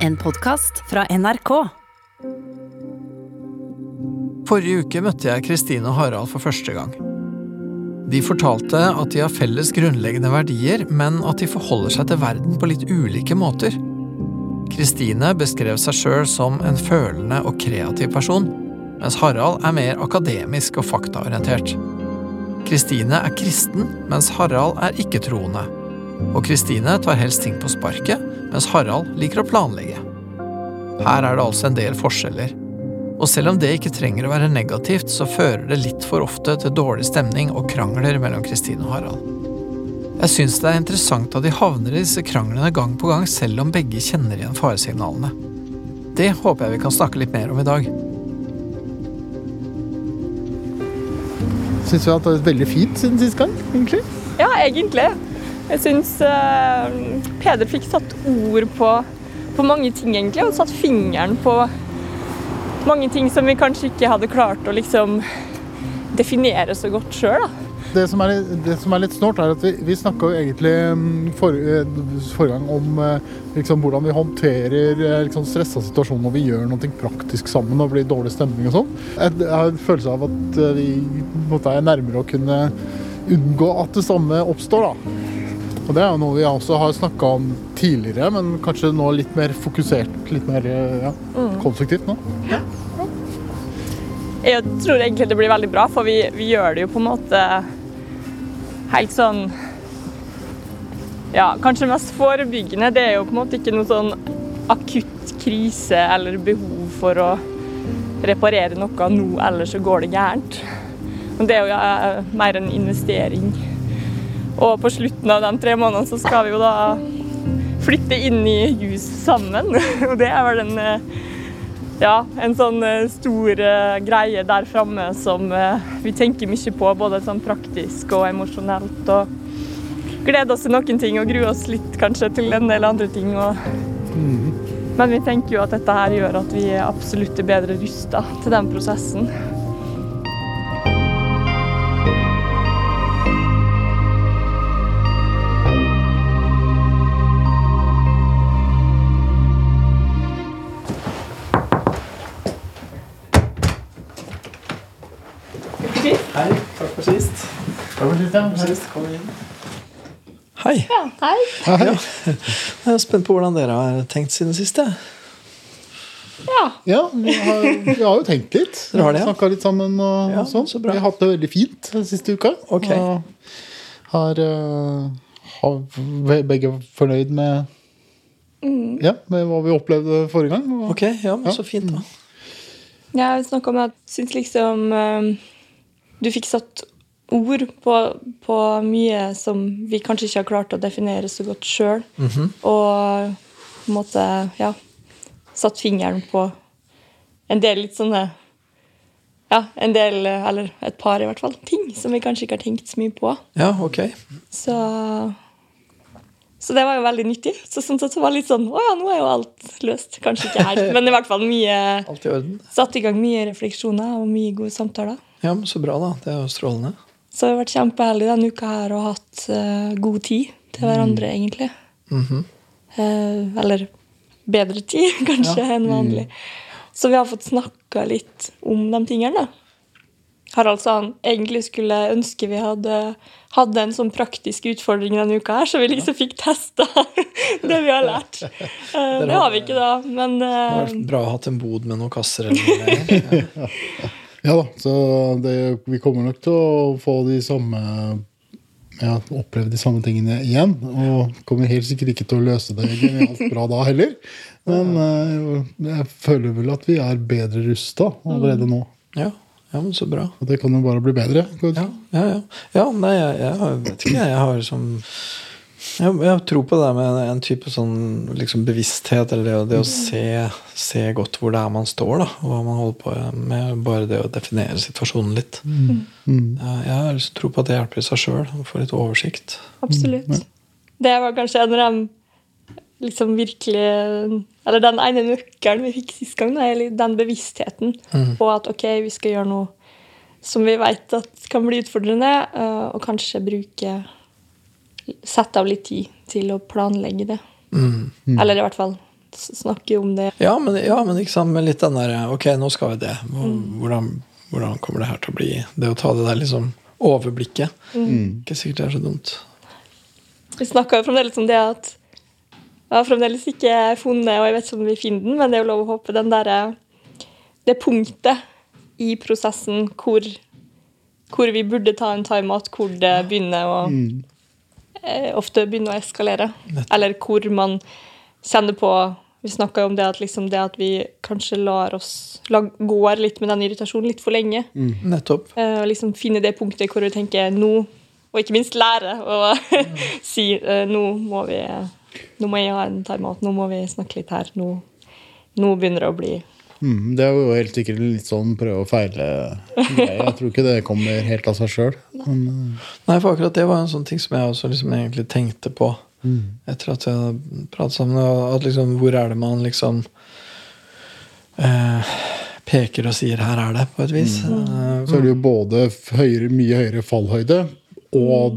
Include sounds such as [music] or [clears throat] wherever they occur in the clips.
En podkast fra NRK. Forrige uke møtte jeg Kristine og Harald for første gang. De fortalte at de har felles grunnleggende verdier, men at de forholder seg til verden på litt ulike måter. Kristine beskrev seg sjøl som en følende og kreativ person, mens Harald er mer akademisk og faktaorientert. Kristine er kristen, mens Harald er ikke-troende. Og Kristine tar helst ting på sparket, mens Harald liker å planlegge. Her er det altså en del forskjeller. Og selv om det ikke trenger å være negativt, så fører det litt for ofte til dårlig stemning og krangler mellom Kristine og Harald. Jeg syns det er interessant at de havner i disse kranglene gang på gang, selv om begge kjenner igjen faresignalene. Det håper jeg vi kan snakke litt mer om i dag. Syns vi at det har vært veldig fint siden sist gang, egentlig. Ja, egentlig. Jeg syns eh, Peder fikk satt ord på, på mange ting, egentlig, og satt fingeren på mange ting som vi kanskje ikke hadde klart å liksom definere så godt sjøl. Det som, er, det som er litt snålt, er at vi, vi snakka jo egentlig mm, eh, forrige gang om eh, liksom, hvordan vi håndterer liksom, stressa situasjoner når vi gjør noe praktisk sammen og blir dårlig stemning og sånn. Jeg jeg har en følelse av at vi måte, er nærmere å kunne unngå at det samme oppstår. da. Og Det er jo noe vi også har snakka om tidligere, men kanskje nå litt mer fokusert, litt mer ja, mm. konstruktivt nå. Jeg tror egentlig det blir veldig bra, for vi, vi gjør det jo på en måte helt sånn Ja, kanskje mest forebyggende. Det er jo på en måte ikke noe sånn akutt krise eller behov for å reparere noe nå, ellers så går det gærent. Men det er jo ja, mer en investering. Og på slutten av de tre månedene så skal vi jo da flytte inn i hus sammen. [laughs] Og det er vel en eh, ja, en sånn eh, stor eh, greie der framme som vi tenker mye på, både sånn praktisk og emosjonelt. Og gleder oss til noen ting og gruer oss litt kanskje til en del andre ting. Og... Men vi tenker jo at dette her gjør at vi absolutt er bedre rusta til den prosessen. Hei. Ja, hei. Hei. Jeg er spent på hvordan dere har tenkt siden sist. Ja. Ja, vi har, vi har jo tenkt litt. [laughs] Dere har det, ja? Snakka litt sammen og, Ja, og sånn. så. Vi har hatt det veldig fint den siste uka. Ok. Og har, eh, har begge fornøyd med, ja, med hva vi opplevde forrige gang. Og, Ok, ja, men så fint, da. Jeg snakka om at jeg syns liksom eh, du fikk satt ord på, på mye som vi kanskje ikke har klart å definere så godt sjøl. Og på en måte, ja Satt fingeren på en del litt sånne Ja, en del, eller et par i hvert fall, ting som vi kanskje ikke har tenkt så mye på. Ja, ok. Så så det var jo veldig nyttig. Så sånn sett så var det litt sånn Å ja, nå er jo alt løst. Kanskje ikke helt, [laughs] men i hvert fall mye Alt i orden? Satt i gang mye refleksjoner og mye gode samtaler. Ja, men Så bra, da. Det er jo strålende. Så jeg har vært kjempeheldig denne uka her og hatt uh, god tid til hverandre, egentlig. Mm -hmm. uh, eller bedre tid, [laughs] kanskje, enn vanlig. Så vi har fått snakka litt om de tingene. da. Harald sa han egentlig skulle ønske vi hadde, hadde en sånn praktisk utfordring denne uka, her, så vi liksom fikk testa [laughs] det vi har lært. [laughs] Eh, det har vi ikke, da, men bra å ha en bod med noen kasser eller noe. Ja da, så det, vi kommer nok til å få de samme ja, oppleve de samme tingene igjen. Og kommer helt sikkert ikke til å løse det genialt bra da heller. Men eh, jeg føler vel at vi er bedre rusta allerede nå. Ja, ja, men så bra. Og det kan jo bare bli bedre. Ja, ja, ja. ja nei, jeg, jeg vet ikke. Jeg har som jeg, jeg tror på det med en type sånn liksom bevissthet, eller det, det å se, se godt hvor det er man står, da, og hva man holder på med. Bare det å definere situasjonen litt. Mm. Jeg har liksom tro på at det hjelper i seg sjøl, å få litt oversikt. Absolutt. Det var kanskje en av dem liksom virkelig Eller den ene nøkkelen vi fikk sist gang, da, er den bevisstheten på at ok, vi skal gjøre noe som vi vet kan bli utfordrende, eh, og kanskje bruke Sette av litt tid til å planlegge det. Mm. Eller i hvert fall snakke om det. Ja, men, ja, men liksom, med litt den der Ok, nå skal vi det. Hvordan, hvordan kommer det her til å bli? Det å ta det der liksom overblikket. Ikke sikkert det er så dumt. Vi snakker jo fremdeles om det at jeg har fremdeles ikke funnet, og jeg vet ikke om vi finner den, men det er jo lov å håpe, den derre Det punktet i prosessen hvor, hvor vi burde ta en timeout, hvor det begynner å eh, Ofte begynner å eskalere. Eller hvor man kjenner på Vi snakka jo om det at, liksom det at vi kanskje lar oss la, går litt med den irritasjonen litt for lenge. Nettopp. Eh, og liksom finne det punktet hvor vi tenker nå, og ikke minst lære å [laughs] si eh, nå må vi nå må jeg ha en timeout, nå må vi snakke litt her. Nå, nå begynner det å bli Mm, det er jo helt sikkert litt sånn prøve og feile-greie. Jeg tror ikke det kommer helt av seg sjøl. [laughs] Nei, for akkurat det var en sånn ting som jeg også liksom egentlig tenkte på etter at jeg pratet sammen. At liksom, hvor er det man liksom eh, peker og sier 'her er det', på et vis. Eh, Så er det jo både høyere, mye høyere fallhøyde, og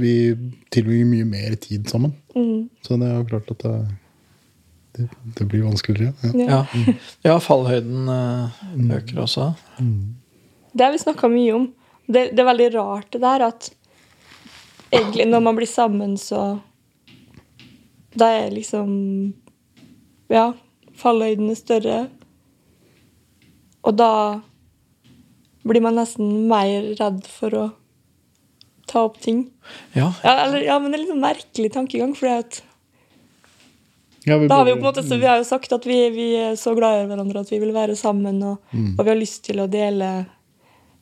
vi tilbringer mye mer tid sammen. Så det er jo klart at det, det, blir vanskeligere. Ja. ja. ja, fallhøyden eh, øker også. Det har vi snakka mye om. Det, det er veldig rart det der at egentlig når man blir sammen, så Da er liksom Ja, fallhøyden er større. Og da blir man nesten mer redd for å ta opp ting. Ja, Ja, eller, ja men det er litt sånn merkelig tankegang. fordi at Ja, vi da har vi jo på en måte så vi har jo sagt at vi, vi er så glad i hverandre at vi vil være sammen, og, og vi har lyst til å dele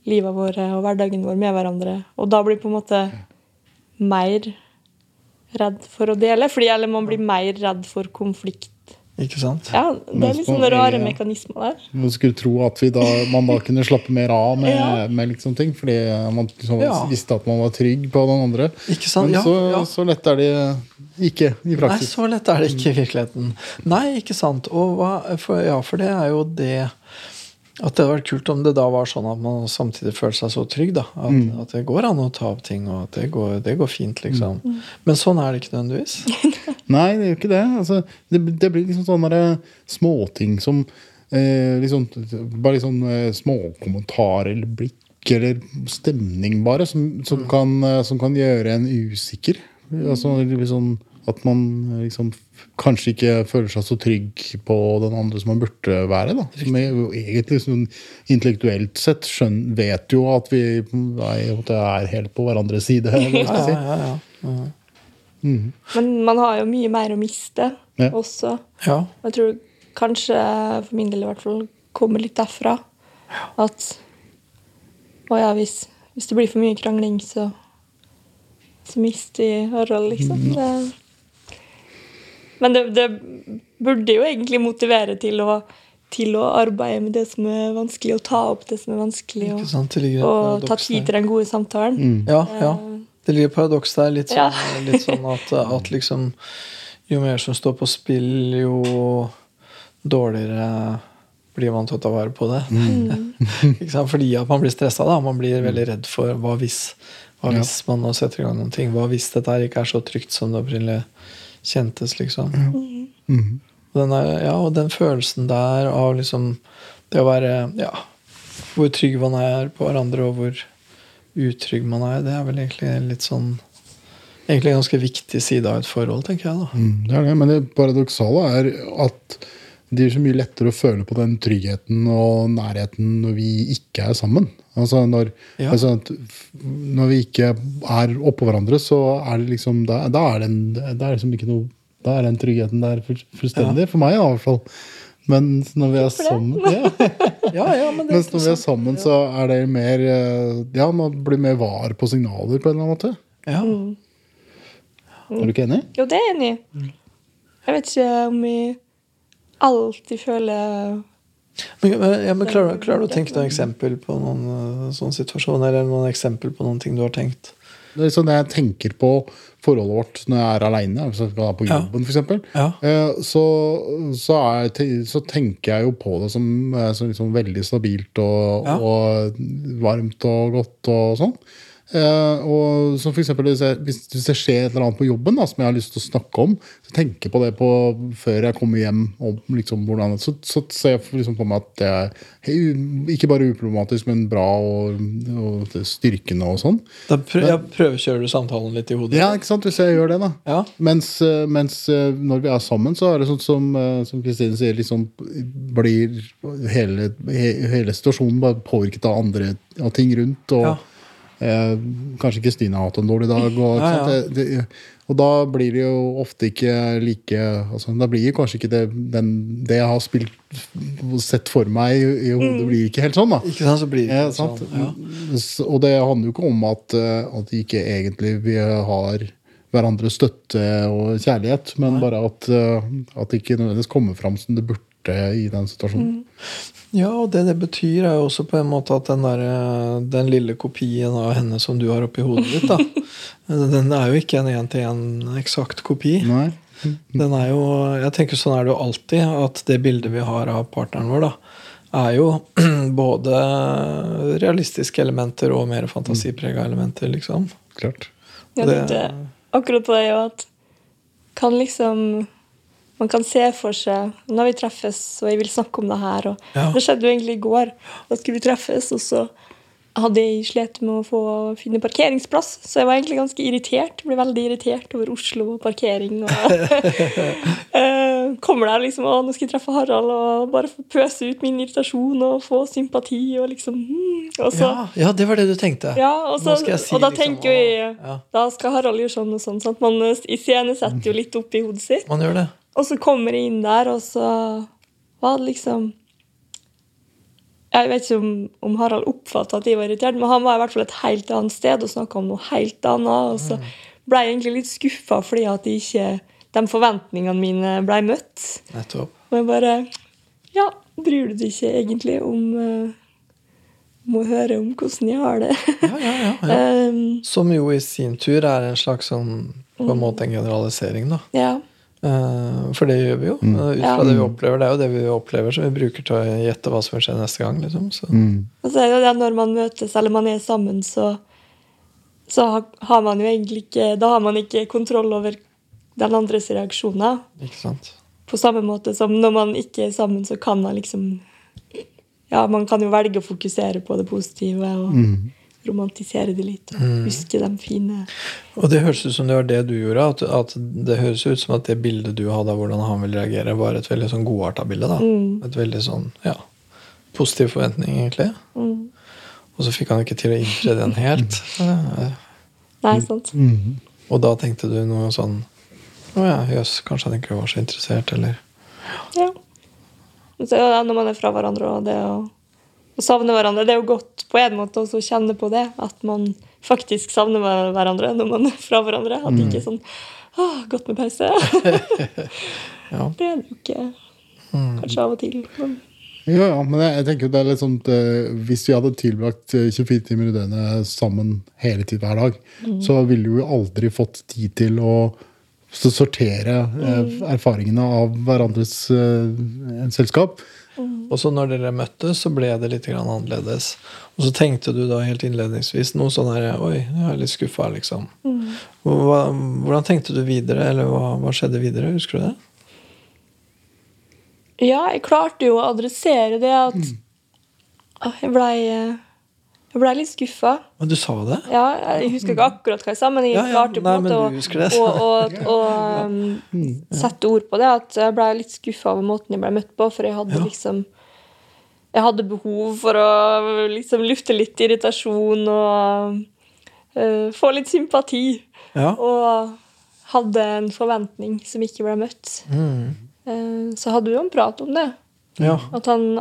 livet vårt og hverdagen vår med hverandre. Og da blir på en måte mer redd for å dele, fordi eller man blir mer redd for konflikt. ikke sant? Ja, Det er liksom sånne rare er- mekanismer der. Man skulle tro at vi da, man da kunne slappe mer av med, Ja. med liksom ting, fordi man liksom Ja. visste at man var trygg på den andre. Ikke sant? Men Ja, så, ja. så lett er det ikke i Nei, så lett er det ikke i virkeligheten. Nei, ikke sant. Og hva, for, ja, for det er jo det At det hadde vært kult om det da var sånn at man samtidig føler seg så trygg. da At, Mm. at det går an å ta opp ting, og at det går, det går fint, liksom. Men sånn er det ikke nødvendigvis. [laughs] Nei, det gjør ikke det. Altså, det, det blir liksom sånne der småting som eh, liksom, Bare liksom eh, småkommentarer eller blikk eller stemning, bare, som, som, kan, eh, som kan gjøre en usikker. Altså, liksom, at man eh, liksom kanskje ikke føler seg så trygg på den andre som man burde være. Da. Som jo egentlig sånn, intellektuelt sett skjøn, vet jo at vi at er helt på hverandres side. eller Ja, jeg si. ja, ja, ja. Men man har jo mye mer å miste Ja. også. ja. Jeg tror kanskje, for min del i hvert fall, kommer litt derfra. At Å ja, hvis, hvis det blir for mye krangling, så, så mister vi Harald, liksom. Det, men det, det burde jo egentlig motivere til å, til å arbeide med det som er vanskelig, og ta opp det som er vanskelig, og, sant? Og ta tid til den gode samtalen. Ja, ja. Det ligger et paradoks der. Litt sånn, Ja. litt sånn at, at liksom Jo mer som står på spill, jo dårligere blir man til å ta vare på det. [laughs] Ikke sant? Fordi at man blir stressa. Man blir veldig redd for hva hvis, hva Ja. man nå setter i gang noen ting. Hva hvis dette ikke er så trygt som det opprinnelig kjentes, liksom. Ja. Og den, er, ja, og den følelsen der av liksom det å være Ja, hvor trygg man er på hverandre, og hvor utrygg man er, det er vel egentlig litt sånn Egentlig en ganske viktig side av et forhold, tenker jeg. da. Mm, det er det, men det paradoksale er at det er så mye lettere å føle på den tryggheten og nærheten når vi ikke er sammen. Altså når, Ja. altså at når vi ikke er oppå hverandre, så er det liksom Da, da er det, en, det er liksom ikke noe Da er den tryggheten der fullstendig. Ja. For meg, i hvert fall. Men når vi er sammen [laughs] ja. Ja, ja, men Mens når vi er sammen, så er det mer eh, Ja, man blir mer var på signaler på en eller annen måte. Ja. Er du ikke enig? Jo, det er jeg enig i. Jeg vet ikke om vi alltid føler Men, men, ja, men klarer, du- klarer du å tenke noen eksempel på noen sånn situasjon? Eller noen eksempel på noen ting du har tenkt? Det er sånn jeg tenker på forholdet vårt når jeg er aleine, hvis jeg skal være på Ja. jobben f.eks., Ja. eh, så, så, er, så tenker jeg jo på det som, eh, som liksom veldig stabilt og, Ja. og varmt og godt og sånn. Eh, og som for eksempel, hvis, jeg, hvis hvis det skjer et eller annet på jobben da, som jeg har lyst til å snakke om, så tenker jeg på det på, før jeg kommer hjem. Om, liksom, hvordan, så, så ser jeg liksom på meg at det er hei, ikke bare uproblematisk, men bra og, og styrkende og sånn. Da prø jeg prøvekjører du samtalen litt i hodet? Ja, ikke sant, hvis jeg gjør det, da. Ja. Mens, eh, mens eh, når vi er sammen, så er det sånn som som Kristine sier, liksom blir hele, he, hele situasjonen bare påvirket av andre av ting rundt. og Ja. Eh, kanskje Kristine har hatt en dårlig dag. Og, Ja, ja. Det, det, og da blir det jo ofte ikke like altså, Da blir kanskje ikke det, den, det jeg har spilt, sett for meg i, i hodet, blir ikke helt sånn. da Ikke sant, så blir det ja, ikke sant? sånn. Ja. Og det handler jo ikke om at, At at ikke egentlig vi har hverandres støtte og kjærlighet, men bare at, eh, at det ikke nødvendigvis kommer fram som det burde i den situasjonen. Ja, og det det betyr, er jo også på en måte at den, der, eh, den lille kopien av henne som du har oppi hodet ditt, da, [laughs] den er jo ikke en én-til-én eksakt kopi. Nei? Den er jo, jeg tenker Sånn er det jo alltid, at det bildet vi har av partneren vår, da, er jo [clears throat] både realistiske elementer og mer fantasiprega elementer, liksom. Klart. Ja, Det- det, akkurat på det jo at kan liksom Man kan se for seg Når vi treffes, og jeg vil snakke om det her og Ja. Det skjedde jo egentlig i går. Da skulle vi treffes, og så hadde jeg slitt med å få finne parkeringsplass. Så jeg var egentlig ganske irritert. Ble veldig irritert over Oslo og parkering. Og, [laughs] Eh, kommer der liksom og nå skal jeg treffe Harald og bare pøse ut min irritasjon og få sympati. Og liksom hmm. Og så Ja, ja, det var det du tenkte. ja, og, så, si og da liksom, tenker jo jeg ja. Da skal Harald gjøre sånn og sånn. Sant? Man eh, iscenesetter jo litt opp i hodet sitt. Man gjør det. Og så kommer jeg inn der, og så var det liksom Jeg vet ikke om, om Harald oppfatta at jeg var irritert, men han var i hvert fall et helt annet sted og snakka om noe helt annet. Og så ble jeg egentlig litt skuffa fordi at ikke, de forventningene mine ble møtt. Nettopp. Og jeg bare Ja, bryr du deg ikke egentlig om, uh, må høre om hvordan jeg har det? Ja, ja, ja, ja. [laughs] um, Som jo i sin tur er en slags sånn på en måte en generalisering, da. ja. Eh, For det gjør vi jo. Mm. Ut fra Ja. det vi opplever. Det er jo det vi opplever som vi bruker til å gjette hva som vil skje neste gang. liksom. Så. Mm. Og så er det jo det at når man møtes eller man er sammen, så, så har man jo egentlig ikke Da har man ikke kontroll over den andres reaksjoner. Ikke sant? På samme måte som når man ikke er sammen, så kan man liksom Ja, man kan jo velge å fokusere på det positive og romantisere det litt. Og huske de fine Og det høres ut som det var det du gjorde. At, at det høres ut som at det bildet du hadde av hvordan han ville reagere, var et veldig sånn godarta bilde. da. Et veldig sånn, ja, Positiv forventning, egentlig. mm. Og så fikk han ikke til å innfri den helt. [laughs] Eh, Nei, sant? Og da tenkte du noe sånn Å ja, jøss, kanskje han ikke var så interessert, eller Ja. Så ja når man er fra hverandre, og det å, å savne hverandre Det er jo godt på en måte også å kjenne på det, at man faktisk savner hverandre når man er fra hverandre. At det ikke er sånn Å, godt med pause. [laughs] Ja. Det er det jo ikke. Kanskje av og til. Men Ja, ja, men jeg, jeg tenker det er litt sånn at eh, Hvis vi hadde tilbrakt eh, 24 timer i døgnet sammen hele tiden hver dag, så ville vi jo aldri fått tid til å sortere eh, erfaringene av hverandres eh, en selskap. Og så når dere møttes, så ble det litt grann annerledes. Og så tenkte du da helt innledningsvis noe sånn her Oi, jeg er litt skuffa, liksom. Hva, hvordan tenkte du videre, eller hva, hva skjedde videre? Husker du det? ja, jeg klarte jo å adressere det at ah, jeg blei jeg ble litt skuffa. Men du sa det? Ja, jeg husker ikke akkurat hva jeg sa, men jeg Ja, ja, klarte på en måte [laughs] å, um, sette ord på det. At jeg ble litt skuffa over måten jeg ble møtt på, for jeg hadde Ja. liksom Jeg hadde behov for å liksom lufte litt irritasjon og uh, få litt sympati. Ja. Og hadde en forventning som ikke ble møtt. Mm. Uh, så hadde vi jo en prat om det. ja. At han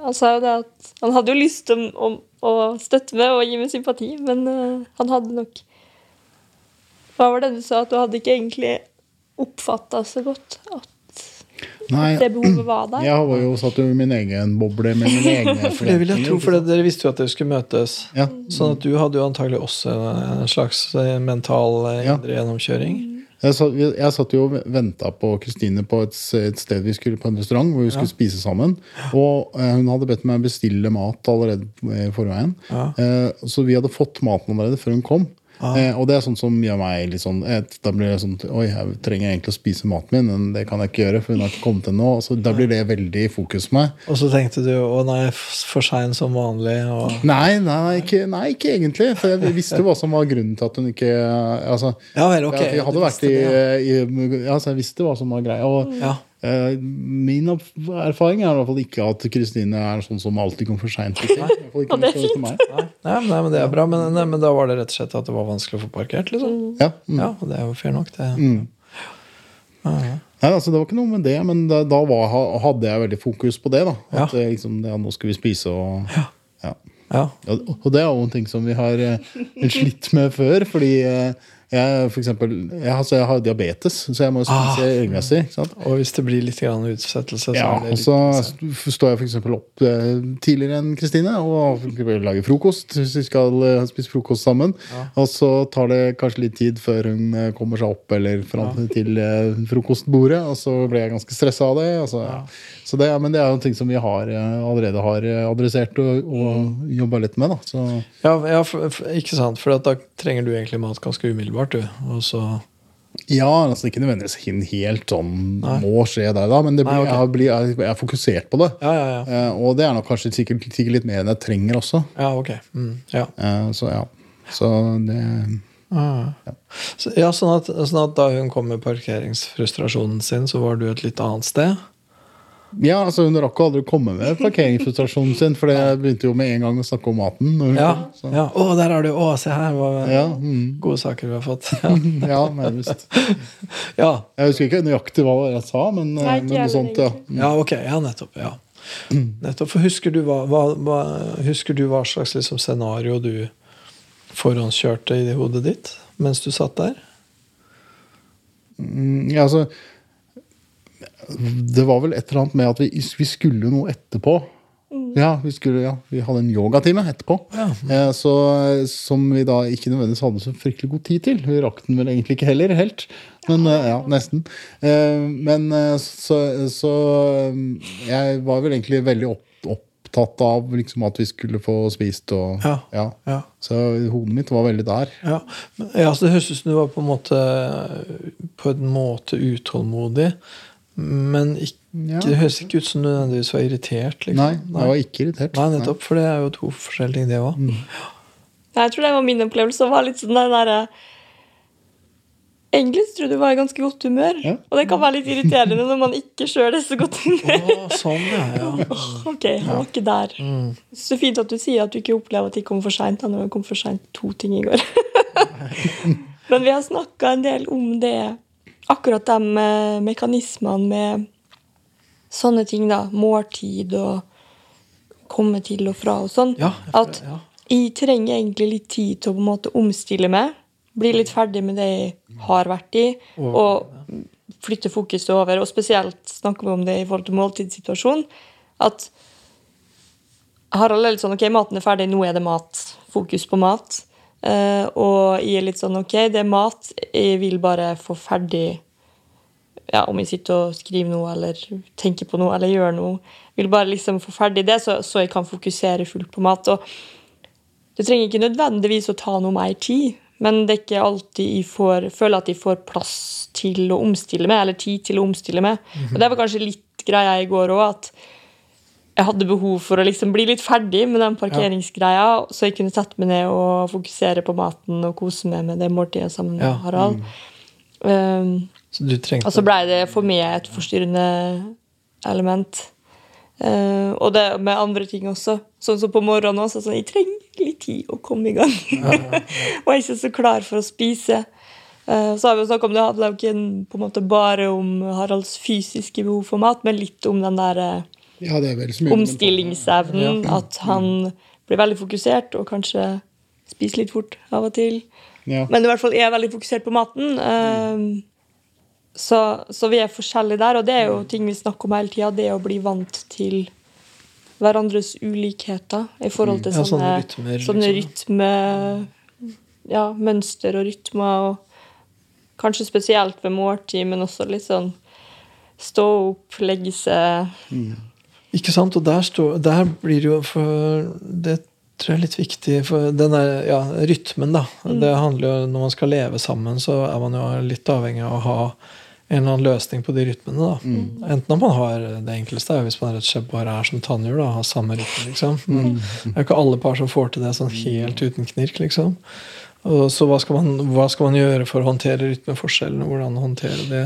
Han sa jo det at han hadde jo lyst til å, å støtte meg og gi meg sympati, men uh, han hadde nok Hva var det du sa? At du hadde ikke egentlig oppfatta så godt at Nei, det behovet var der? jeg var jo satt i min egen boble med mine egne [laughs] For det vil jeg tro, for dere visste jo at dere skulle møtes. Ja. Sånn at du hadde jo antagelig også en slags eh, mental indre Ja. gjennomkjøring. Jeg satt, jeg satt jo og venta på Kristine på et, et sted vi skulle på en restaurant hvor vi skulle spise sammen. Og eh, hun hadde bedt meg bestille mat allerede i forveien. Ja. Eh, så vi hadde fått maten allerede før hun kom. Ah. Eh, og det er sånn som gjør meg litt sånn et, Da blir det sånn Oi, jeg trenger egentlig å spise maten min, men det kan jeg ikke gjøre, for hun har ikke kommet ennå. Så da blir det veldig i fokus for meg. Og så tenkte du å nei, for sein som vanlig. Og... Nei, nei, ikke, nei, ikke egentlig. For jeg visste hva som var grunnen til at hun ikke altså, Ja vel, ok. jeg, jeg hadde vært i, det, i ja, så Jeg visste hva som var greia. Og ja. Eh, min erfaring er i hvert fall ikke at Kristine er sånn som alltid kommer for seint. Og det er fint. Nei, nei, men det er bra. Men, nei, men da var det rett og slett at det var vanskelig å få parkert, liksom? Ja, mm. Ja, og det er jo fair nok, det. Mm. Nei, altså, det var ikke noe med det, men da, da var, hadde jeg veldig fokus på det. da At Ja. eh, liksom, ja, nå skal vi spise og ja. Ja. Ja, og det er jo en ting som vi har eh, slitt med før. Fordi eh, jeg, for eksempel, jeg, altså, jeg har diabetes, så jeg må spise Ah. regelmessig. Og hvis det blir litt utsettelse, så Ja, er det og så står jeg eksempel opp eh, tidligere enn Kristine og lager frokost. Hvis vi skal eh, spise frokost sammen. Og så tar det kanskje litt tid før hun eh, kommer seg opp eller fram til eh, frokostbordet. Og så blir jeg ganske stressa av det. Altså, ja. så det, men det er jo ting som vi har, allerede har adressert og, og jobba litt med. da så, Ja, ja for, for, ikke sant? For da trenger du egentlig mat ganske umiddelbart, du. Og så Ja, altså ikke nødvendigvis helt sånn Nei. må skje der, da, men det blir, Nei, okay. jeg, blir, jeg, jeg er fokusert på det. Ja, ja, ja. Eh, og det er nok kanskje sikkert, sikkert litt mer enn jeg trenger også. Ja, ok. Mm, ja. Eh, så ja. Så det Ah. Så, ja, sånn at, sånn at da hun kom med parkeringsfrustrasjonen sin, så var du et litt annet sted? Ja, altså Hun rakk aldri å komme med parkeringsfrustrasjonen sin, for det begynte jo med en gang å snakke om maten. når hun Ja. kom, ja. Å, der har du Å, se her. Hva, Ja, mm, Gode saker vi har fått. [laughs] ja, nærmest. ja. Jeg husker ikke nøyaktig hva jeg sa, men, eh, Nei, ikke men noe sånt. ja. ja, ok. Ja, nettopp. ja [clears throat] Nettopp, for Husker du hva, hva, hva, husker du hva slags liksom, scenario du forhåndskjørte i hodet ditt mens du satt der? Mm, ja, altså Det var vel et eller annet med at vi, vi skulle noe etterpå. Ja, vi, skulle, ja, vi hadde en yogatime etterpå. Ja. Eh, så, som vi da ikke nødvendigvis hadde så fryktelig god tid til. Vi rakk den vel egentlig ikke heller helt. Men eh, ja, nesten. Eh, men eh, så, så eh, jeg var vel egentlig veldig opp, opptatt av liksom, at vi skulle få spist og Ja. ja. Ja. Så hodet mitt var veldig der. Ja, men, ja så Det høres ut som du var på en måte På en måte utålmodig. Men ikke, Ja. det høres ikke ut som du nødvendigvis var irritert. Liksom. Nei, jeg var ikke irritert. Nei, nettopp, for det er jo to forskjellige ting, det òg. Jeg tror det var min opplevelse. Det var litt sånn den der, Egentlig så tror jeg du var i ganske godt humør. Ja. Og det kan være litt irriterende når man ikke sjøl er så godt humør. sånn, ja. ja. [laughs] Ok, han var ikke der. Mm. Så fint at du sier at du ikke opplever at de kom for seint. Han kom for seint to ting i går. [laughs] Men vi har snakka en del om det. Akkurat de eh, mekanismene med sånne ting, da. Måltid og komme til og fra og sånn. ja, At ja. jeg trenger egentlig litt tid til å på en måte omstille meg. Bli litt ferdig med det jeg har vært i, og flytte fokuset over. Og spesielt snakker vi om det i forhold til måltidssituasjonen. At Harald er litt sånn OK, maten er ferdig, nå er det mat. Fokus på mat. Eh, og jeg er litt sånn OK, det er mat. Jeg vil bare få ferdig ja, Om jeg sitter og skriver noe eller tenker på noe eller gjør noe. Jeg vil bare liksom få ferdig det, så, så jeg kan fokusere fullt på mat. Og det trenger ikke nødvendigvis å ta noe mer tid, men det er ikke alltid jeg får, føler at jeg får plass til å omstille meg, eller tid til å omstille meg. Og det var kanskje litt greia i går òg, at jeg hadde behov for å liksom bli litt ferdig med den parkeringsgreia, så jeg kunne sette meg ned og fokusere på maten og kose meg med det måltidet sammen med Ja. Harald. Um, Så du trengte og så blei det for meg et forstyrrende element. Uh, og det med andre ting også. Sånn som på morgenen også. Sånn, jeg trenger litt tid å komme i gang. [laughs] og jeg er ikke så klar for å spise. Uh, så har vi jo snakket om det handler ikke på en måte bare om Haralds fysiske behov for mat, men litt om den der eh, Ja, det er vel så mye omstillingsevnen. At han blir veldig fokusert og kanskje spiser litt fort av og til. Ja. Men i hvert fall er veldig fokusert på maten. ehm, så, så vi er forskjellige der, og det er jo ting vi snakker om hele tida. Det å bli vant til hverandres ulikheter i forhold til Ja, sånne sånne, rytmer, sånne liksom. rytme Ja, mønster og rytmer. Og Kanskje spesielt ved måltid, men også litt sånn stå opp, legge seg Ikke sant? Og der, står, der blir det jo for Det tror jeg er litt viktig. For den der, ja, rytmen, da. Det handler jo, Når man skal leve sammen, så er man jo litt avhengig av å ha en eller annen løsning på de rytmene. da. Enten om man har Det enkleste er hvis man rett og slett bare er som tannhjul, da, har samme rytme. liksom. Men det er jo ikke alle par som får til det sånn helt uten knirk. liksom. Og så hva skal, man, hva skal man gjøre for å håndtere rytmeforskjellene? Hvordan håndtere det?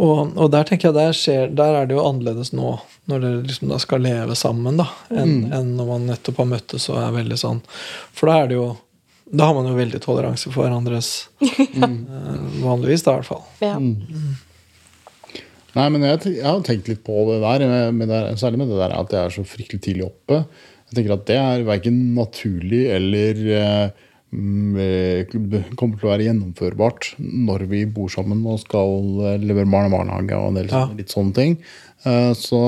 Og, og der tenker jeg der, skjer, der er det jo annerledes nå, når dere liksom da skal leve sammen, da, enn enn når man nettopp har møttes og er veldig sånn For da er det jo da har man jo veldig toleranse for hverandres [laughs] eh, Vanligvis, da, i hvert fall. Ja. Nei, men jeg, jeg har tenkt litt på det der, med, med det, særlig med det der at jeg er så fryktelig tidlig oppe. Jeg tenker at det er verken naturlig eller mm, eh, kommer til å være gjennomførbart når vi bor sammen og skal eh, levere barn i barnehage og en del Ja. litt sånne ting. Eh, Så,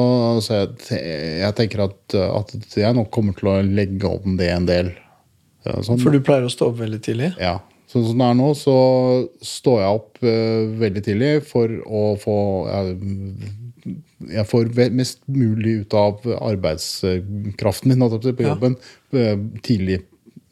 så jeg, jeg tenker at, at jeg nok kommer til å legge om det en del. Eh, Sånn, For du pleier å stå opp veldig tidlig? ja. Sånn som det er nå, så står jeg opp uh, veldig tidlig for å få uh, Jeg får mest mulig ut av arbeidskraften min på jobben Ja. jobben eh, tidlig.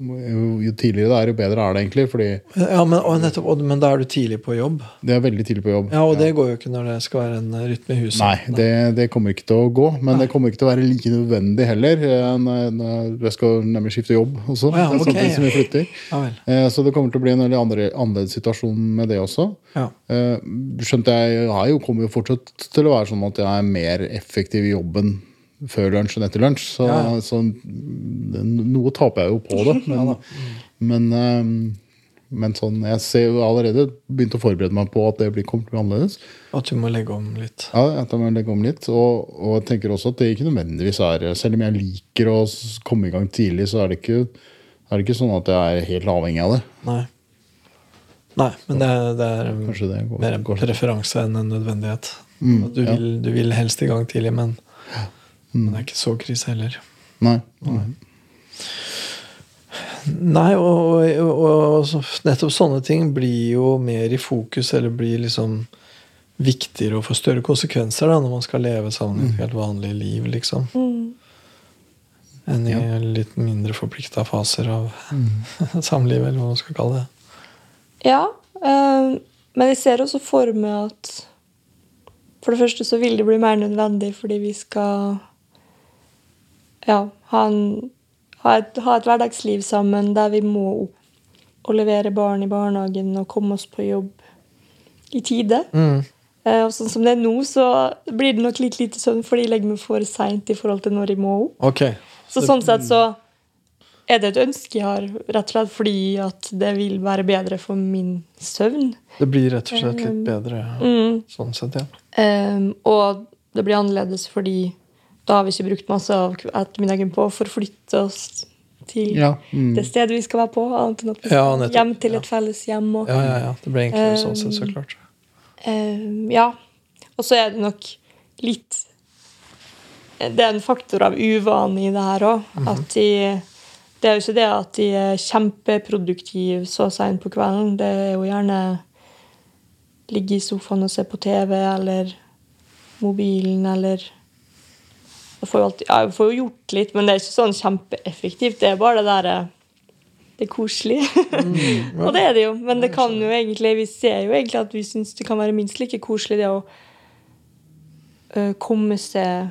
Jo tidligere det er, jo bedre er det egentlig. Fordi Ja, men, og nettopp, og, men da er du tidlig på jobb? det er veldig tidlig på jobb. Ja, Og det går jo ikke når det skal være en eh, rytme i huset. Nei, det, det kommer ikke til å gå. Men det kommer ikke til å være like nødvendig heller. eh, når- Jeg skal nemlig skifte jobb også, ja, [laughs] ok, samtidig som vi flytter. Ja. Eh, Så det kommer til å bli en veldig annerledes situasjon med det også. Ja. Skjønte jeg, jeg er kommer jo fortsatt til å være sånn at jeg er mer effektiv i jobben før lunsj enn etter lunsj. Så, Ja, ja. så det- noe taper jeg jo på det. [laughs] Men, men, eh, men sånn, jeg ser jo allerede begynt å forberede meg på at det blir, kommer til å bli annerledes. At du må legge om litt. Ja, at jeg må legge om litt. Og, og jeg tenker også at det ikke nødvendigvis er Selv om jeg liker å komme i gang tidlig, så er det ikke, er det ikke sånn at jeg er helt avhengig av det. Nei. Nei, men det, det er det går- mer en preferanse enn en nødvendighet. Mm, du, vil, du vil helst i gang tidlig, men, men det er ikke så krise heller. Nei. Nei, og, og, og nettopp sånne ting blir jo mer i fokus, eller blir liksom viktigere og får større konsekvenser da, når man skal leve sammen i et helt vanlig liv, liksom. Enn i litt mindre forplikta faser av [laughs] samlivet, eller hva man skal kalle det. Ja, øh, men jeg ser også for meg at for det første så vil det bli mer nødvendig fordi vi skal ja, ha, en, ha, et, ha et hverdagsliv sammen der vi må opp og levere barn i barnehagen og komme oss på jobb i tide. Eh, og sånn som det er nå, så blir det nok litt lite søvn fordi jeg legger meg for seint i forhold til når jeg må opp. Okay. Så sånn sett så er det et ønske jeg har, rett og slett fordi at det vil være bedre for min søvn. Det blir rett og slett litt bedre um, sånn sett, ja. Um, og det blir annerledes fordi da har vi ikke brukt masse av ettermiddagen på å forflytte oss til Ja. Mm. det stedet vi skal være på, annet enn at vi skal ja, hjem til Ja. et felles hjem. Og, Ja, ja, ja. Det ble enklere sånn sett, så Um, klart. Um, ja. Og så er det nok litt Det er en faktor av uvane i det her òg. At de Det er jo ikke det at de er kjempeproduktive så seint på kvelden. Det er jo gjerne ligge i sofaen og se på TV eller mobilen eller jeg får, jo alltid, jeg får jo gjort litt, men det er ikke sånn kjempeeffektivt. Det er bare det derre Det er koselig. [laughs] og det er det jo. Men det kan jo egentlig vi ser jo egentlig at vi syns det kan være minst like koselig det å uh, komme seg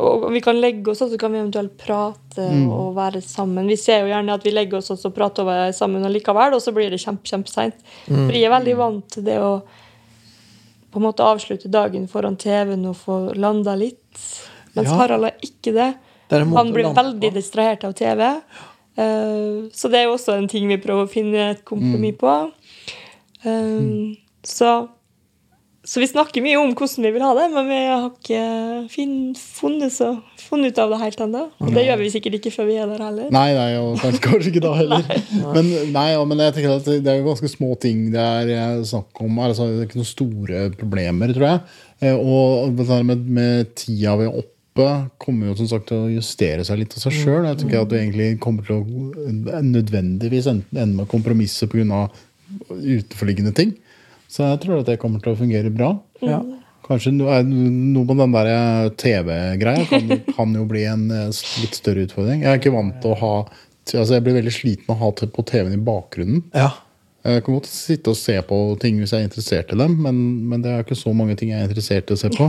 og vi kan legge oss, og så kan vi eventuelt prate og være sammen. Vi ser jo gjerne at vi legger oss og prater og er sammen allikevel, og så blir det kjempe, kjempeseint. For jeg er veldig vant til det å på en måte avslutte dagen foran TV-en og få landa litt. Mens Ja. Harald er ikke det. Det er Han blir veldig distrahert av TV. Uh, så det er jo også en ting vi prøver å finne et kompromiss på. Eh, så, så vi snakker mye om hvordan vi vil ha det, men vi har ikke fin, funnet, så, funnet ut av det helt ennå. Og det gjør vi sikkert ikke før vi er der heller. Nei, nei, og kanskje, ikke da heller. [laughs] Men, nei, ja, men jeg tenker at det er jo ganske små ting det er eh, snakk om. Altså, det er ikke noen store problemer, tror jeg. Og med, med tida vi er oppe, kommer jo som sagt til å justere seg litt av seg sjøl. Jeg tror ikke at du egentlig kommer til å nødvendigvis ende med kompromisser pga. utenforliggende ting. Så jeg tror at det kommer til å fungere bra. Ja. Kanskje er noe med den der eh, TV-greia kan, [laughs] kan jo bli en eh, litt større utfordring. Jeg er ikke vant til å ha altså Jeg blir veldig sliten av å ha på TV-en i bakgrunnen. ja. Jeg kan godt sitte og se på ting hvis jeg er interessert i dem, men, men det er ikke så mange ting jeg er interessert i å se på.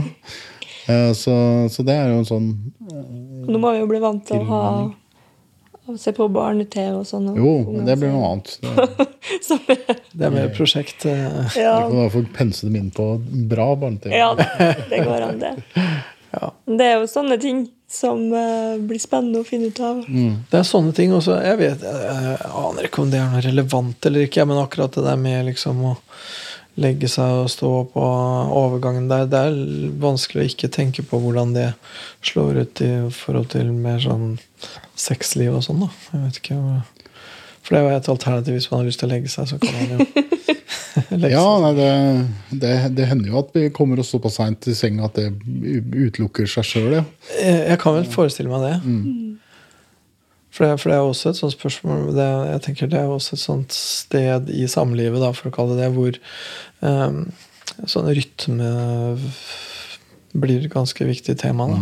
Eh, Så, så det er jo en sånn Nå må vi jo bli vant til å ha å se på barne-TV og sånn. Jo, men det blir noe annet. [laughs] Det, er- Det er mer prosjekt. eh, Ja, Du kan da få pense dem inn på bra barne-TV. ja, det går an, det. [laughs] Ja. Det er jo sånne ting som uh, blir spennende å finne ut av. Det er sånne ting også. Jeg vet, jeg, jeg aner ikke om det er noe relevant eller ikke, men akkurat det der med liksom å legge seg og stå på overgangen der, det er vanskelig å ikke tenke på hvordan det slår ut i forhold til mer sånn sexliv og sånn, da. Jeg vet ikke For det er jo et alternativ hvis man har lyst til å legge seg, så kan man jo [laughs] legge Ja, seg. nei, det, det, det hender jo at vi kommer oss såpass seint i senga at det utelukker seg sjøl, ja. Jeg, jeg kan vel forestille meg det. For det, for det er også et sånt spørsmål det, Jeg tenker det er også et sånt sted i samlivet, da, for å kalle det det, hvor um, sånn rytme blir et ganske viktig tema. da.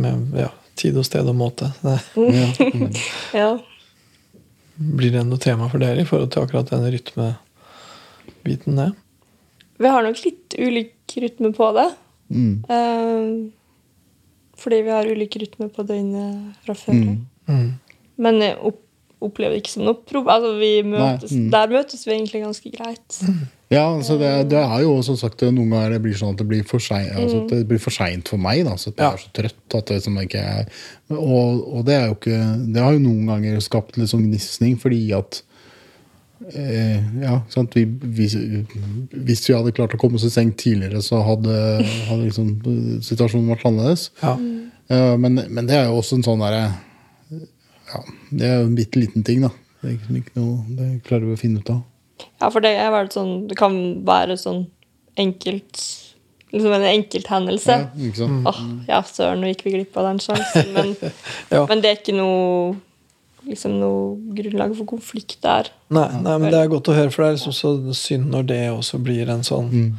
Med ja, tid og sted og måte. [laughs] Det, [laughs] Ja. blir det noe tema for dere i forhold til akkurat den rytmebiten? det? Vi har nok litt ulik rytme på det. Mm. Eh, fordi vi har ulik rytme på døgnet fra før. Mm. Mm. Men jeg opp, opplever det ikke som noe problem. Altså, vi møtes, mm. Der møtes vi egentlig ganske greit. [laughs] Ja, altså det, det er jo som sagt noen ganger det blir sånn at det blir for seint altså Mm. det blir for seint for meg. da, så at jeg Ja. er så trøtt at det liksom ikke er og, og det er jo ikke Det har jo noen ganger skapt litt sånn gnisning fordi at eh, ja, sant? Vi, hvis, hvis vi hadde klart å komme oss i seng tidligere, så hadde, hadde liksom situasjonen vært annerledes. Ja. Ja, men, men det er jo også en sånn derre ja, Det er en bitte liten ting, da. Det, er noe, det klarer vi å finne ut av. Ja, for det er sånn Det kan være sånn enkelt Liksom en enkelthendelse. Ja, ikke sant? Åh, ja, søren, nå gikk vi glipp av den sjansen. Men, [laughs] Ja. men det er ikke noe liksom noe grunnlag for konflikt der. Nei, nei, men det er godt å høre, for det er liksom så synd når det også blir en sånn Mm.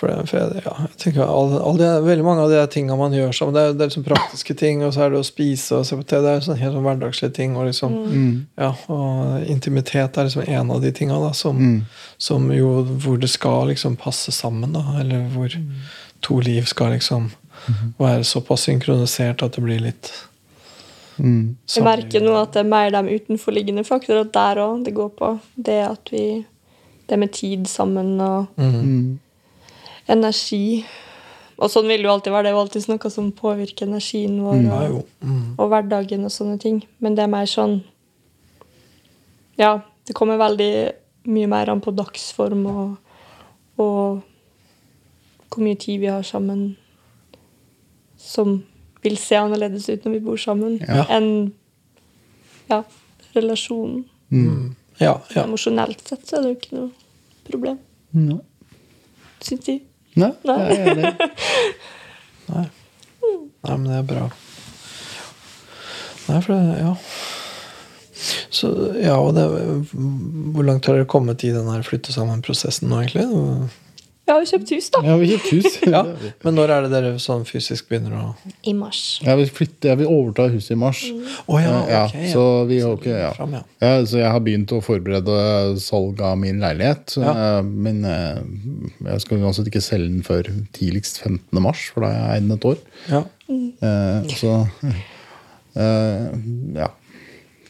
For, det, for jeg, ja, jeg tenker all, all de, Veldig mange av de tinga man gjør sammen, det er, det er liksom praktiske ting, og så er det å spise og se på TV. Det er sånn helt sånn hverdagslige ting. Og liksom, Mm. ja, og intimitet er liksom en av de tinga da, som, Mm. som jo Hvor det skal liksom passe sammen, da. Eller hvor to liv skal liksom være såpass synkronisert at det blir litt Mm. Jeg merker nå at det er mer de utenforliggende faktorer der òg det går på. Det at vi Det med tid sammen og mm. Mm. energi. Og sånn vil det jo alltid være. Det er jo alltid noe som påvirker energien vår Ja, og. Mm. og hverdagen og sånne ting. Men det er mer sånn Ja, det kommer veldig mye mer an på dagsform og, og hvor mye tid vi har sammen som vil se annerledes ut når vi bor sammen, Ja. enn ja, relasjonen. Mm. Ja, ja. Emosjonelt sett så er det jo ikke noe problem, Nei. syns jeg. Nei, jeg er enig. [laughs] Nei. Nei, men det er bra. Nei, for det Ja. Så, ja, og det, Hvor langt har dere kommet i den her flytte sammen-prosessen nå, egentlig? Jeg har jo kjøpt hus, da. Ja, vi kjøpt hus. [laughs] Ja, Men når er det dere sånn fysisk begynner å I mars. Jeg vil, flytte, jeg vil overta huset i mars. Å ja, Ja, så vi har ikke ja. Fram, ja. Ja, så jeg har begynt å forberede salg av min leilighet. Ja. eh, Men eh, jeg skal uansett ikke selge den før tidligst 15. mars, for da har jeg eid den et år. ja. Mm. Så [laughs] eh, ja.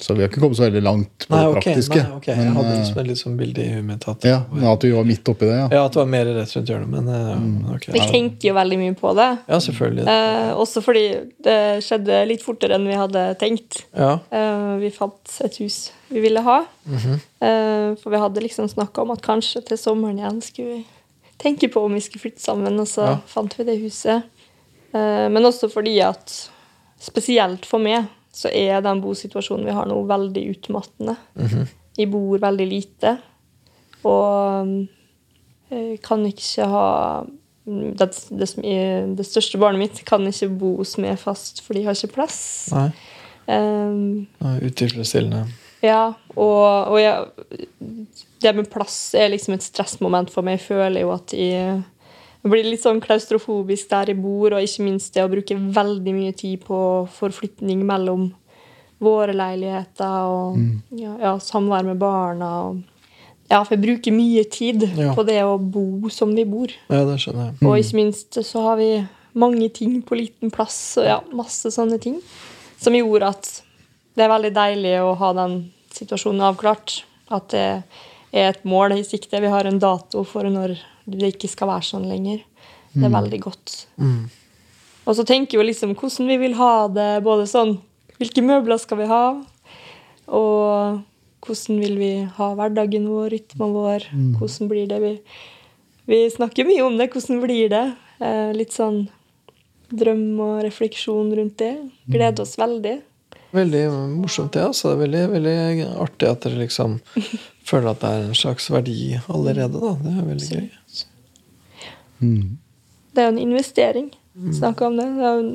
Så vi har ikke kommet så veldig langt på Nei, det praktiske. Nei, ok. Jeg hadde liksom litt sånn bilde i huet mitt at, ja, at du var midt oppi det, ja. ja, at det var mer rett rundt hjørnet. Men eh, Mm. ok. Vi tenker jo veldig mye på det. Ja, selvfølgelig. Eh, også fordi det skjedde litt fortere enn vi hadde tenkt. Ja. Eh, vi fant et hus vi ville ha. Mhm. Eh, for vi hadde liksom snakka om at kanskje til sommeren igjen skulle vi tenke på om vi skulle flytte sammen, og så Ja. fant vi det huset. Eh, men også fordi at spesielt for meg så er den bosituasjonen vi har nå, veldig utmattende. Mhm. Vi bor veldig lite, og eh, kan ikke ha det, det, er- det største barnet mitt kan ikke bo hos meg fast, for de har ikke plass. Nei. Um, Utilfredsstillende. Ja, og, og jeg, det med plass er liksom et stressmoment for meg. Jeg føler jo at jeg, jeg blir litt sånn klaustrofobisk der jeg bor, og ikke minst det å bruke veldig mye tid på forflytning mellom våre leiligheter og ja, ja, samvær med barna. Og, ja, for jeg bruker mye tid Ja. på det å bo som vi bor. Ja, det skjønner jeg. Og ikke minst så har vi mange ting på liten plass, og ja, masse sånne ting. Som gjorde at det er veldig deilig å ha den situasjonen avklart. At det er et mål i sikte. Vi har en dato for når det ikke skal være sånn lenger. Det er veldig godt. Mm. Og så tenker vi liksom hvordan vi vil ha det. Både sånn Hvilke møbler skal vi ha? Og hvordan vil vi ha hverdagen vår, rytmen vår? Hvordan blir det? Vi, vi snakker mye om det. Hvordan blir det? Eh, litt sånn drøm og refleksjon rundt det. Gleder oss veldig. Veldig morsomt, det. altså. Det er veldig, veldig artig at dere liksom [laughs] føler at det er en slags verdi allerede. da. Det er veldig gøy. Mm. Det er jo en investering. Snakke om det. Det er, jo,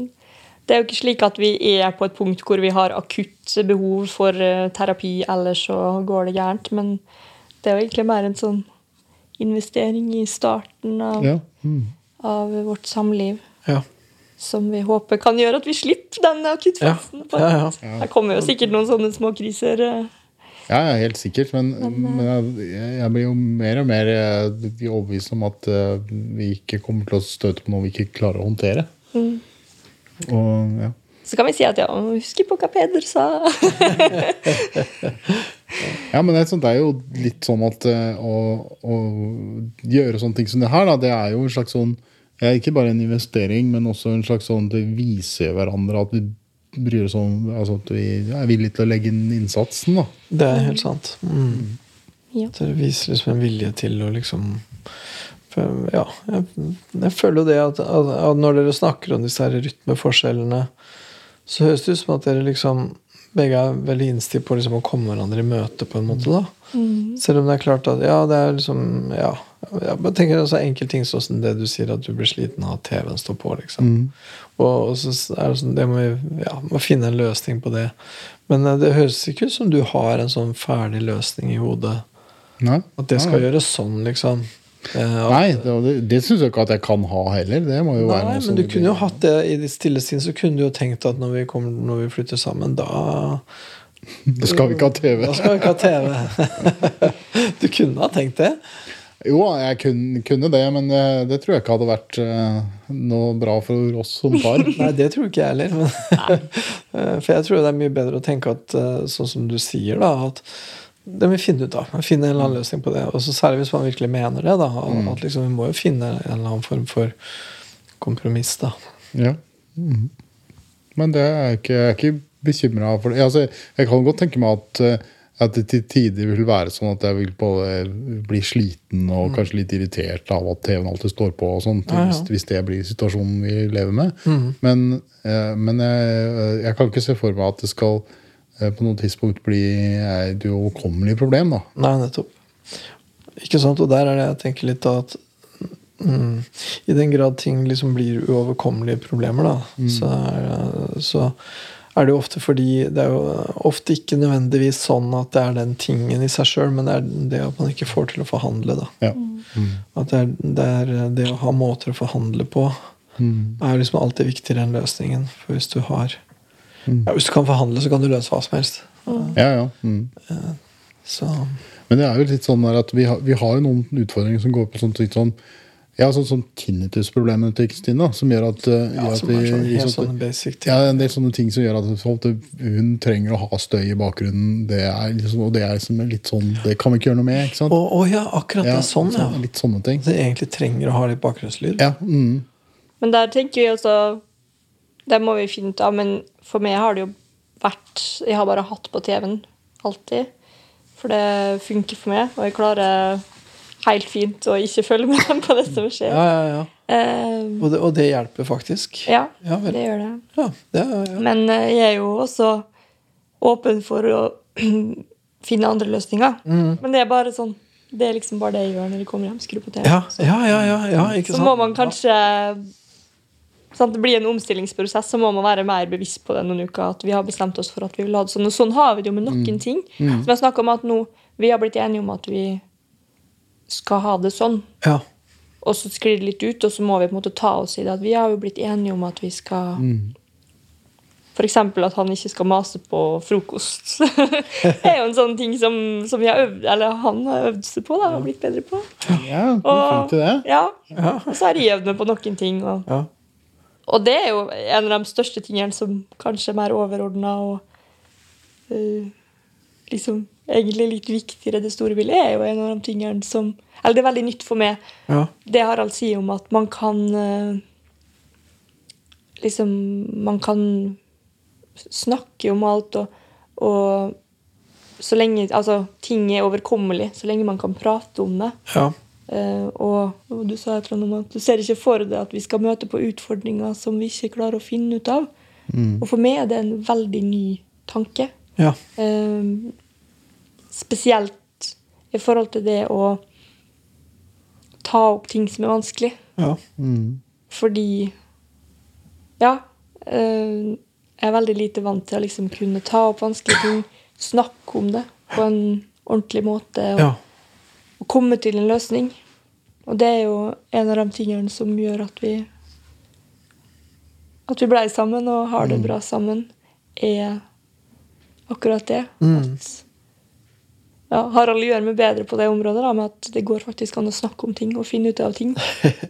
det er jo ikke slik at vi er på et punkt hvor vi har akutt behov for eh, terapi, ellers så går det gærent. Men det er jo egentlig mer en sånn investering i starten av, Ja. Mm. av vårt samliv. Ja. Som vi håper kan gjøre at vi slipper den akuttfasen. Ja, ja, ja. Det kommer jo sikkert noen sånne småkriser. kriser. Ja, ja, helt sikkert. Men, men jeg, jeg blir jo mer og mer eh, overbevist om at eh, vi ikke kommer til å støte på noe vi ikke klarer å håndtere. Mm. Og ja. Så kan vi si at ja, husk på hva Peder sa. [laughs] Ja, men det er, sånn, det er jo litt sånn at eh, å, å gjøre sånne ting som det her, da, det er jo en slags sånn ja, Ikke bare en investering, men også en slags sånn vi viser hverandre at vi bryr oss om altså At vi er villige til å legge inn innsatsen, da. Det er helt sant. Mm. Ja. Det viser liksom en vilje til å liksom Ja, jeg, jeg føler jo det at, at, at når dere snakker om disse her rytmeforskjellene, så høres det ut som at dere liksom begge er veldig innstilt på liksom å komme hverandre i møte, på en måte. da. Selv om det er klart at ja, det er liksom ja, jeg bare tenker også enkelte ting sånn som det du sier, at du blir sliten av at TV-en står på. liksom. Og, og så er det sånn, det må vi ja, må finne en løsning på det. Men eh, det høres ikke ut som du har en sånn ferdig løsning i hodet. Nei, At det skal Nei. gjøres sånn, liksom. Eh, at- Nei, det, det, det syns jeg ikke at jeg kan ha heller. Det må jo være Nei, noe men du du kunne jo hatt det i ditt stille sinn, så kunne du jo tenkt at når vi, kommer, når vi flytter sammen, da [laughs] Da skal vi ikke ha TV. Da skal vi ikke ha TV. [laughs] du kunne ha tenkt det. Jo, jeg kunne, kunne det, men det, det tror jeg ikke hadde vært eh, noe bra for oss som par. [laughs] Nei, det tror ikke jeg heller. Men, Eh, for jeg tror det er mye bedre å tenke at eh, sånn som du sier, da, at det må vi finne ut av. Finne en eller annen løsning på det. Og så Særlig hvis man virkelig mener det. da, at liksom, Vi må jo finne en eller annen form for kompromiss. da. Ja. Mm. Men det er jeg ikke, jeg er ikke bekymra for. det. Altså, jeg kan godt tenke meg at, eh, at det til tider vil være sånn at jeg vil både bli sliten og kanskje litt irritert av at TV-en alltid står på, og sånt, Ja, ja. Hvis, hvis det blir situasjonen vi lever med. Men, eh, men jeg, jeg kan ikke se for meg at det skal eh, på noe tidspunkt bli eh, et uoverkommelig problem. da. Nei, nettopp. Ikke sant? Og der er det jeg tenker litt da at mm, I den grad ting liksom blir uoverkommelige problemer, da, så, er, så er det jo ofte fordi Det er jo ofte ikke nødvendigvis sånn at det er den tingen i seg sjøl, men det er det at man ikke får til å forhandle. da. Ja. At det er, det er det å ha måter å forhandle på Mm. er liksom alltid viktigere enn løsningen. For hvis du har ja, Hvis du kan forhandle, så kan du løse hva som helst. Ja, ja. Mm. Så Men det er jo litt sånn der at vi har, vi har jo noen utfordringer som går på sånt litt sånn ja, sånn, sånn tinnitus-problemene til Kristina, som gjør at, eh, ja, som at er sånn, sånn- sånne basic ting. ja, en del sånne ting som gjør at hun trenger å ha støy i bakgrunnen. Det er liksom, og det er liksom litt sånn Det kan vi ikke gjøre noe med. ikke sant? Å å ja, akkurat det er sånn, ja. Litt sånne ting. Så egentlig trenger å ha litt bakgrunnslyd. Ja, mm. Men der tenker vi også Det må vi finne ut av, men for meg har det jo vært Jeg har bare hatt på TV-en alltid. For det funker for meg, og jeg klarer helt fint å ikke følge med på det som skjer. Ja, ja, ja. Eh, Og det, og det hjelper faktisk. ja, Ja, det gjør det. Ja, det ja. Men eh, jeg er jo også åpen for å [clears throat] finne andre løsninger. Mm. Men det er bare sånn Det er liksom bare det jeg gjør når jeg kommer hjem. Skru på TV. Ja, ja, ja, ja, ja, ikke Så sant? må man kanskje sant, det blir en omstillingsprosess, så må man være mer bevisst på det noen uker. At vi har bestemt oss for at vi vil ha det sånn. Og sånn har vi det jo med noen ting. Som jeg om at nå, Vi har blitt enige om at vi skal ha det sånn. Ja. Og så sklir det litt ut, og så må vi på en måte ta oss i det. At vi har jo blitt enige om at vi skal F.eks. at han ikke skal mase på frokost. [laughs] det er jo en sånn ting som, som vi har øvd, eller han har øvd seg på da, og blitt bedre på. Ja, er flink til det. Ja, Og så har jeg øvd meg på noen ting. Og, Ja. Og det er jo en av de største tingene som kanskje er mer overordna og uh, liksom egentlig litt viktigere det store bildet, er jo en av de tingene som Eller det er veldig nytt for meg, Ja. det Harald sier om at man kan uh, Liksom Man kan snakke om alt, og, og så lenge Altså, ting er overkommelig, så lenge man kan prate om det. ja. Eh, og, du sa et eller annet om at du ser ikke for deg at vi skal møte på utfordringer som vi ikke klarer å finne ut av. Og for meg er det en veldig ny tanke. ja. Eh, spesielt i forhold til det å ta opp ting som er vanskelig. ja. Fordi Ja. eh, jeg er veldig lite vant til å liksom kunne ta opp vanskelige ting, snakke om det på en ordentlig måte. Og, ja. Og komme til en løsning. Og det er jo en av de tingene som gjør at vi At vi blei sammen og har det bra sammen, er akkurat det. At ja, Harald gjør meg bedre på det området, da, med at det går faktisk an å snakke om ting og finne ut av ting.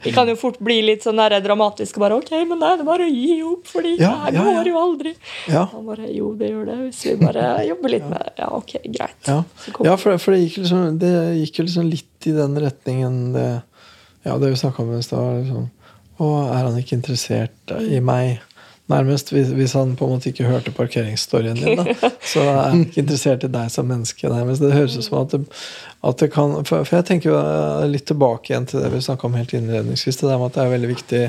Vi kan jo fort bli litt sånn der dramatisk og bare OK, men det er bare å gi opp, Ja, det ja, ja. går jo aldri. Ja. Han bare Jo, det gjør det, hvis vi bare jobber litt med det. Ja, OK, greit. Ja, for, for det, gikk liksom, jo liksom litt i den retningen det, ja, det vi snakka om i stad. Liksom. Å, er han ikke interessert i meg? Nærmest, hvis, hvis han på en måte ikke hørte parkeringsstoryen din, da, [laughs] så er han ikke interessert i deg som menneske. nærmest. Det høres ut som at det, at det kan For, for jeg tenker jo eh, litt tilbake igjen til det vi snakka om helt innledningsvis. Det der med at det er veldig viktig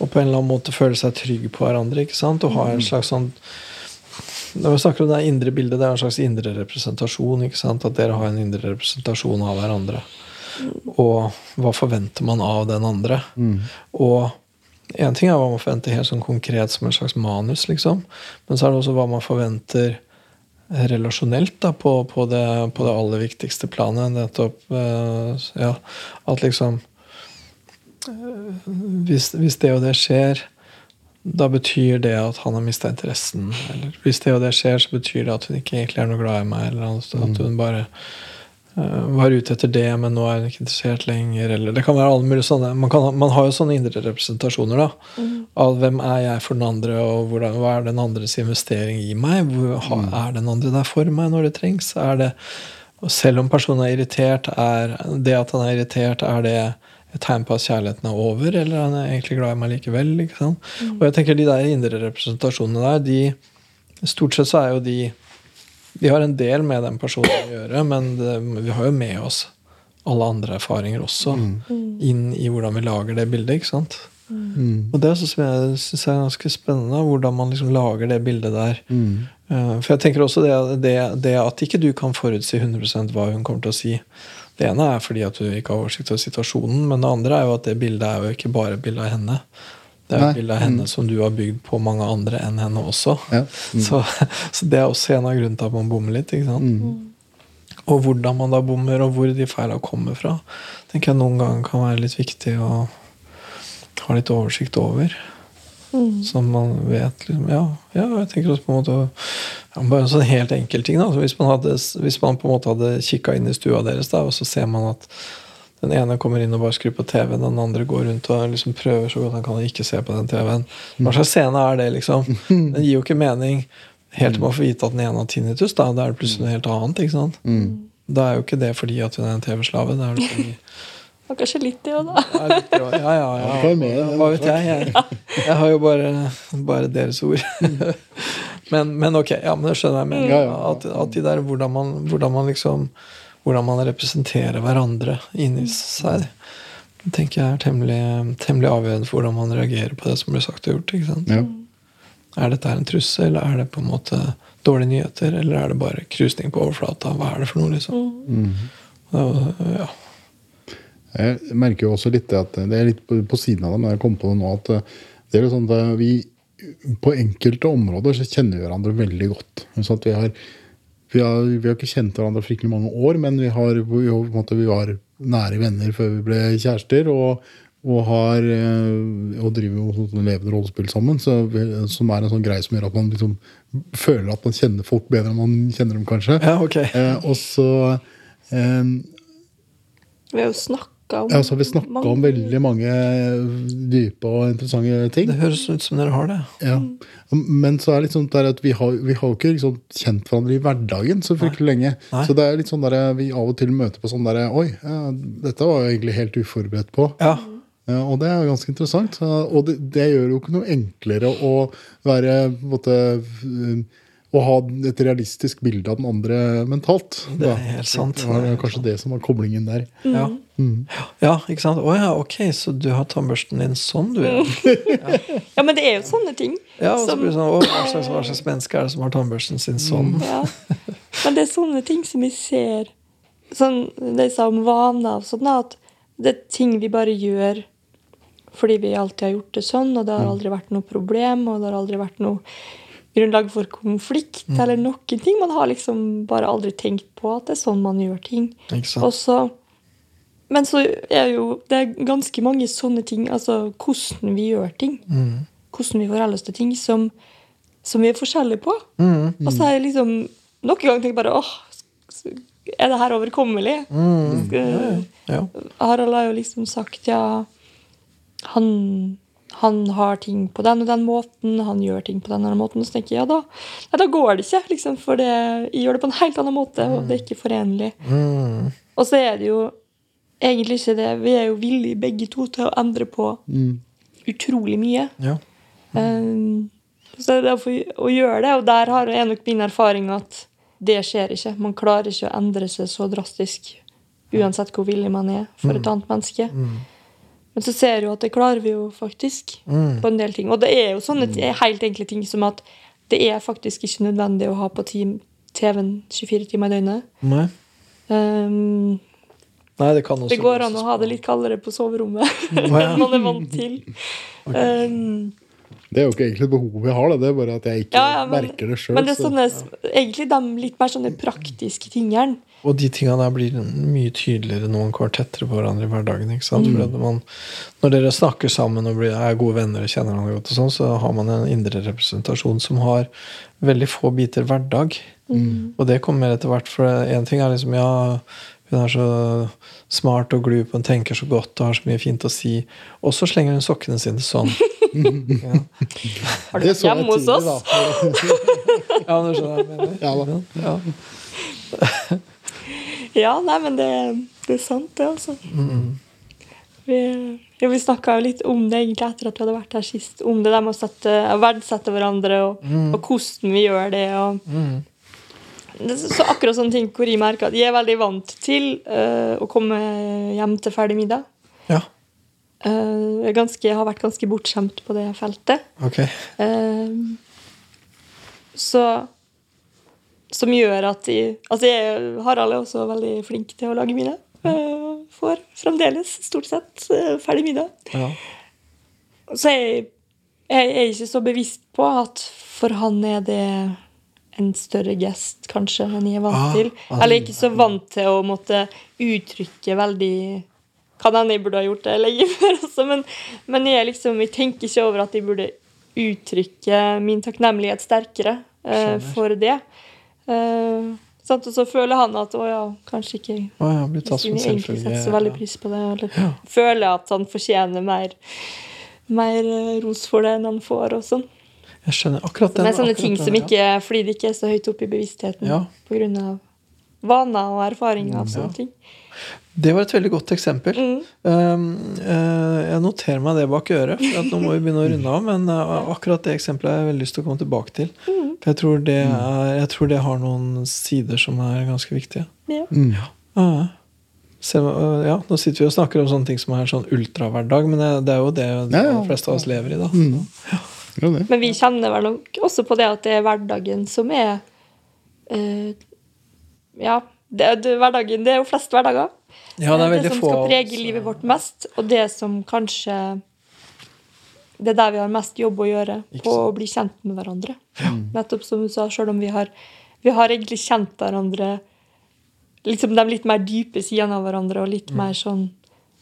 å på en eller annen måte føle seg trygg på hverandre. ikke sant? Og ha en slags sånn når vi snakker om det indre bildet, det er en slags indre representasjon. ikke sant? At dere har en indre representasjon av hverandre. Og hva forventer man av den andre? Og én ting er hva man forventer helt sånn konkret som en slags manus, liksom. Men så er det også hva man forventer relasjonelt da, på, på, det, på det aller viktigste planet. Nettopp eh, ja, at liksom eh, hvis, hvis det og det skjer, da betyr det at han har mista interessen. Eller hvis det og det skjer, så betyr det at hun ikke egentlig er noe glad i meg. Eller at hun bare var ute etter det, men nå er hun ikke interessert lenger. Eller det kan være alle mulige sånne Man, kan, man har jo sånne indre representasjoner. da Av hvem er jeg for den andre, og hvordan, hva er den andres investering i meg? Hvor, ha, Er den andre der for meg når det trengs? Er det og selv om personen er irritert, er det at han er irritert, er det et tegn på at kjærligheten er over, eller er han er egentlig glad i meg likevel? Ikke sant? Og jeg tenker de der indre representasjonene der, de Stort sett så er jo de De har en del med den personen å gjøre, men det, vi har jo med oss alle andre erfaringer også inn i hvordan vi lager det bildet. ikke sant? Og det synes jeg, synes jeg er ganske spennende, hvordan man liksom lager det bildet der. Mm. For jeg tenker også det, det, det at ikke du kan forutsi 100% hva hun kommer til å si. Det ene er fordi at du ikke har oversikt over situasjonen, men det andre er jo at det bildet er jo ikke bare et bilde av henne. Det er et bilde av henne som du har bygd på mange andre enn henne også. Ja. [laughs] Så, så det er også en av grunnene til at man bommer litt. ikke sant? Og hvordan man da bommer, og hvor de feila kommer fra, tenker jeg noen ganger kan være litt viktig å ha litt oversikt over. Så man vet liksom, ja, ja, jeg tenker også på en måte ja, Bare en sånn helt enkel ting. da, så hvis, man hadde, hvis man på en måte hadde kikka inn i stua deres, da, og så ser man at den ene kommer inn og bare skrur på TV-en, den andre går rundt og liksom prøver så godt han kan å ikke se på den TV-en. Hva slags scene er det, liksom? [laughs] Den gir jo ikke mening helt til man får vite at den ene har tinnitus. Da, da er det plutselig noe helt annet. ikke sant? Da er jo ikke det fordi at hun er en TV-slave. Det er det fordi [laughs] Og kanskje litt det òg, da. ja, ja, ja, ja. Hva vet jeg? Jeg, jeg har jo bare, bare deres ord. [laughs] Men, men ok, ja, men det skjønner jeg. Men. At, at de der hvordan man, hvordan man liksom Hvordan man representerer hverandre inni seg, det tenker jeg er temmelig, temmelig avgjørende for hvordan man reagerer på det som blir sagt og gjort. ikke sant? Ja. Er dette en trussel, eller er det på en måte dårlige nyheter, eller er det bare krusning på overflata? Hva er det for noe, liksom? Og, ja. Jeg merker jo også litt det at det er litt på, på siden av det, men jeg kom på det nå at eh, det er jo sånn at vi på enkelte områder så kjenner vi hverandre veldig godt. Så at vi, har, vi, har, vi har ikke kjent hverandre fryktelig mange år, men vi, har, vi, på en måte, vi var nære venner før vi ble kjærester. Og, og, har, eh, og driver jo sånn levende rollespill sammen, så, som er en sånn greie som gjør at man liksom føler at man kjenner folk bedre enn man kjenner dem, kanskje. Ja, ok. Eh, og så eh, Vi har jo snakka om ja, så har vi snakka om veldig mange dype og interessante ting. Det høres ut som dere har det. Ja. Men så er det litt sånn der at vi har, vi har ikke liksom kjent hverandre i hverdagen så fryktelig lenge. Nei. Så det er litt sånn der, vi av og til møter på sånn derre Oi, ja, dette var jeg egentlig helt uforberedt på. Ja. Ja, og det er jo ganske interessant. Og det, det gjør jo ikke noe enklere å være på en måte, eh, Å ha et realistisk bilde av den andre mentalt. Det er helt sant. Det var kanskje det som var koblingen der. Ja. Mm. Ja, ikke sant? Å ja, ok, så du har tannbørsten din sånn, du. Ja, [laughs] Ja, men det er jo sånne ting. ja og så blir det sånn, å, hva, slags, hva slags menneske er det som har tannbørsten sin sånn? Ja. Men det er sånne ting som vi ser sånn, Det jeg sa om vaner og sånn, at det er ting vi bare gjør fordi vi alltid har gjort det sånn, og det har aldri vært noe problem, og det har aldri vært noe grunnlag for konflikt eller noen ting. Man har liksom bare aldri tenkt på at det er sånn man gjør ting. Og så Men så er jo det er ganske mange sånne ting, altså hvordan vi gjør ting. Mm. Hvordan vi forholder oss til ting som, som vi er forskjellige på. Mm. Og så har jeg liksom noen ganger tenkt bare åh, er det her overkommelig? Mm. Ja, Ja. Harald har jo liksom sagt ja, han, han har ting på den og den måten, han gjør ting på den og den måten. Så tenker jeg ja, da, nei, da går det ikke, liksom, for det, jeg gjør det på en helt annen måte, og det er ikke forenlig. Mm. Og så er det jo egentlig ikke det. Vi er jo villige begge to til å endre på Mm. utrolig mye. ja. Um, så det er for å gjøre det, og der har jeg nok min erfaring at det skjer ikke. Man klarer ikke å endre seg så drastisk uansett hvor villig man er for et annet menneske. Men så ser jo at det klarer vi jo faktisk Mm. på en del ting. Og det er jo sånne helt enkle ting som at det er faktisk ikke nødvendig å ha på TV-en 24 timer i døgnet. Nei. Um, Nei, det kan også det går an å ha det litt kaldere på soverommet oh, [laughs] ja. [laughs] enn man er vant til. Um, Det er jo ikke egentlig et behov jeg har, det. det er bare at jeg ikke Ja, ja, men- merker det sjøl. Men det er sånne, egentlig de litt mer sånne praktiske tingene. Og de tingene der blir mye tydeligere når man kommer tettere på hverandre i hverdagen. ikke sant? Mm. For at man, når dere snakker sammen og blir, er gode venner og kjenner hverandre godt, og sånn, så har man en indre representasjon som har veldig få biter hverdag. Mm. Og det kommer etter hvert. For én ting er liksom ja, hun er så smart og glup, hun tenker så godt og har så mye fint å si. Og så slenger hun sokkene sine sånn. [laughs] ja. Har du vært hjemme hos oss? [laughs] ja, du skjønner hva jeg mener? Ja, da. [laughs] Ja. Ja, nei, men det, det er sant, det, altså. Vi, ja, vi snakka jo litt om det egentlig etter at vi hadde vært her sist. Om det der med å sette, å verdsette hverandre, og, og hvordan vi gjør det. og Mm. Så akkurat sånne ting hvor jeg merker at jeg er veldig vant til uh, å komme hjem til ferdig middag. ja. Uh, jeg ganske, jeg, har vært ganske bortskjemt på det feltet. Ok. Uh, så Som gjør at jeg, altså jeg, Harald er også veldig flink til å lage middag. Uh, får fremdeles stort sett ferdig middag. Ja. Så jeg, jeg er ikke så bevisst på at for han er det en større gest, kanskje, enn jeg er vant Ah, til. ah, Eller ikke så vant til å måtte uttrykke veldig Kan hende jeg burde ha gjort det lenge før også, men, men jeg, liksom, jeg tenker ikke over at jeg burde uttrykke min takknemlighet sterkere uh, for det. Uh? Og så føler han at å ja, kanskje ikke Å ja, blir tatt som setter så veldig pris på det. Eller Ja. føler at han fortjener mer, mer ros for det enn han får. og sånn. Jeg skjønner akkurat Det den. er sånne ting den, som ja. ikke Fordi det ikke er så høyt oppe i bevisstheten Ja. av vaner og erfaringer. og sånne ting. Det var et veldig godt eksempel. Mm. Um, uh, jeg noterer meg det bak øret, for at nå må vi begynne å runde av. Men uh, akkurat det eksempelet har jeg veldig lyst til å komme tilbake til. Mm. For jeg tror, det er, jeg tror det har noen sider som er ganske viktige. Ja. Mm. Ja. selv, øh, ja, nå sitter vi og snakker om sånne ting som er sånn ultrahverdag, men det, det er jo det de Ja, ja. fleste av oss lever i. da Mm. Ja. Men vi kjenner vel nok også på det at det er hverdagen som er eh, Ja, det, det, hverdagen, det er jo flest hverdager. Ja, det er det som få skal prege oss, livet øh, vårt mest, og det som kanskje det er der vi har mest jobb å gjøre, på å bli kjent med hverandre. Nettopp som du sa, sjøl om vi har, vi har egentlig kjent hverandre liksom de litt mer dype sidene av hverandre, og litt mer sånn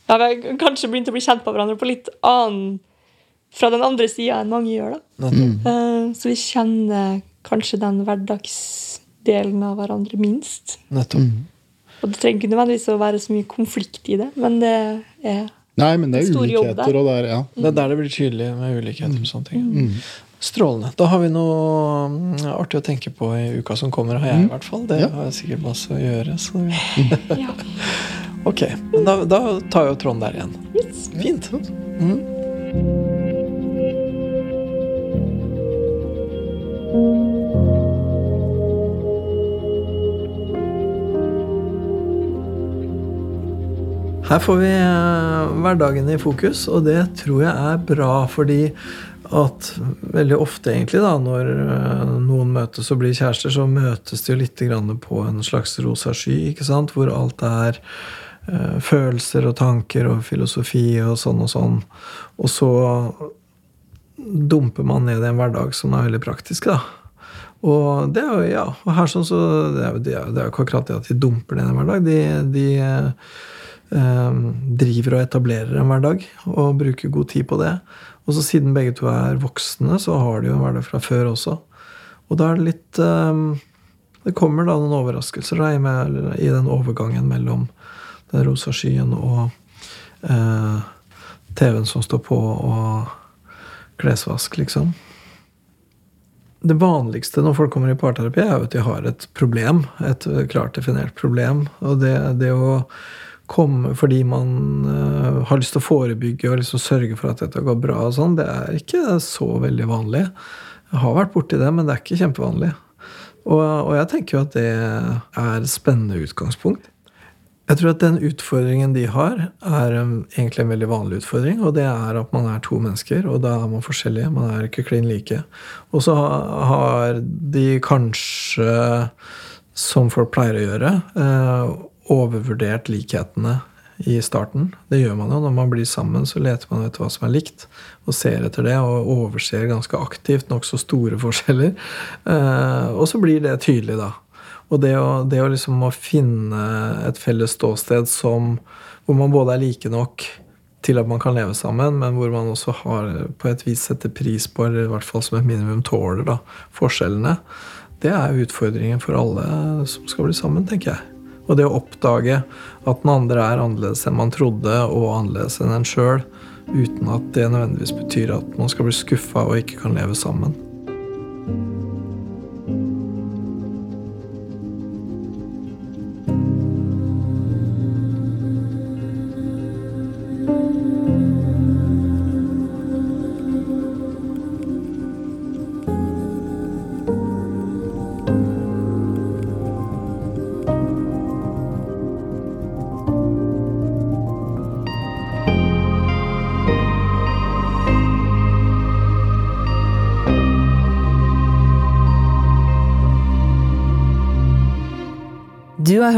Ja, vi har kanskje begynt å bli kjent på hverandre på litt annen fra den andre sida enn mange gjør, da. Nettopp. Eh, Så vi kjenner kanskje den hverdagsdelen av hverandre minst. Nettopp. Og det trenger ikke nødvendigvis å være så mye konflikt i det, men det er Nei, men det er ulikheter, der. og det er ja. Det er der det blir tydelig med ulikheter Mm. sånne ting. Strålende. Da har vi noe mm, artig å tenke på i uka som kommer, har jeg i hvert fall. Det Ja. har jeg sikkert masse å gjøre. Så [laughs] Ja. ok, men da, da tar jo Trond der igjen. Yes. Fint. Mhm. Her får vi eh, hverdagen i fokus, og det tror jeg er bra, fordi at veldig ofte egentlig da, når eh, noen møtes og blir kjærester, så møtes de jo litt på en slags rosa sky, ikke sant? hvor alt er eh, følelser og tanker og filosofi og sånn og sånn. Og så dumper man ned i en hverdag som er veldig praktisk, da. Og det er jo, ja, og her sånn så Det er jo ikke akkurat det at de dumper ned i en hverdag. De, de driver og etablerer en hverdag og bruker god tid på det. Og så siden begge to er voksne, så har de jo en hverdag fra før også. Og da er det litt eh, Det kommer da noen overraskelser da, i den overgangen mellom den rosa skyen og eh, TV-en som står på, og klesvask, liksom. Det vanligste når folk kommer i parterapi, er jo at de har et problem. Et klart definert problem. Og det, det å komme fordi man uh, har lyst til å forebygge og liksom sørge for at dette går bra, og sånn, det er ikke så veldig vanlig. Jeg har vært borti det, men det er ikke kjempevanlig. Og, og jeg tenker jo at det er et spennende utgangspunkt. Jeg tror at den utfordringen de har, er um, egentlig en veldig vanlig utfordring. Og det er at man er to mennesker, og da er man forskjellige. Man er ikke klin like. Og så har de kanskje, som folk pleier å gjøre, eh, overvurdert likhetene i starten. Det gjør man jo. Når man blir sammen, så leter man etter hva som er likt, og ser etter det, og overser ganske aktivt nokså store [laughs] forskjeller. Eh, og så blir det tydelig, da. Og det å, det å liksom å finne et felles ståsted som, hvor man både er like nok til at man kan leve sammen, men hvor man også har på et vis setter pris på, eller i hvert fall som et minimum tåler, da, forskjellene. Det er utfordringen for alle som skal bli sammen, tenker jeg. Og det å oppdage at den andre er annerledes enn man trodde, og annerledes enn en sjøl, uten at det nødvendigvis betyr at man skal bli skuffa og ikke kan leve sammen.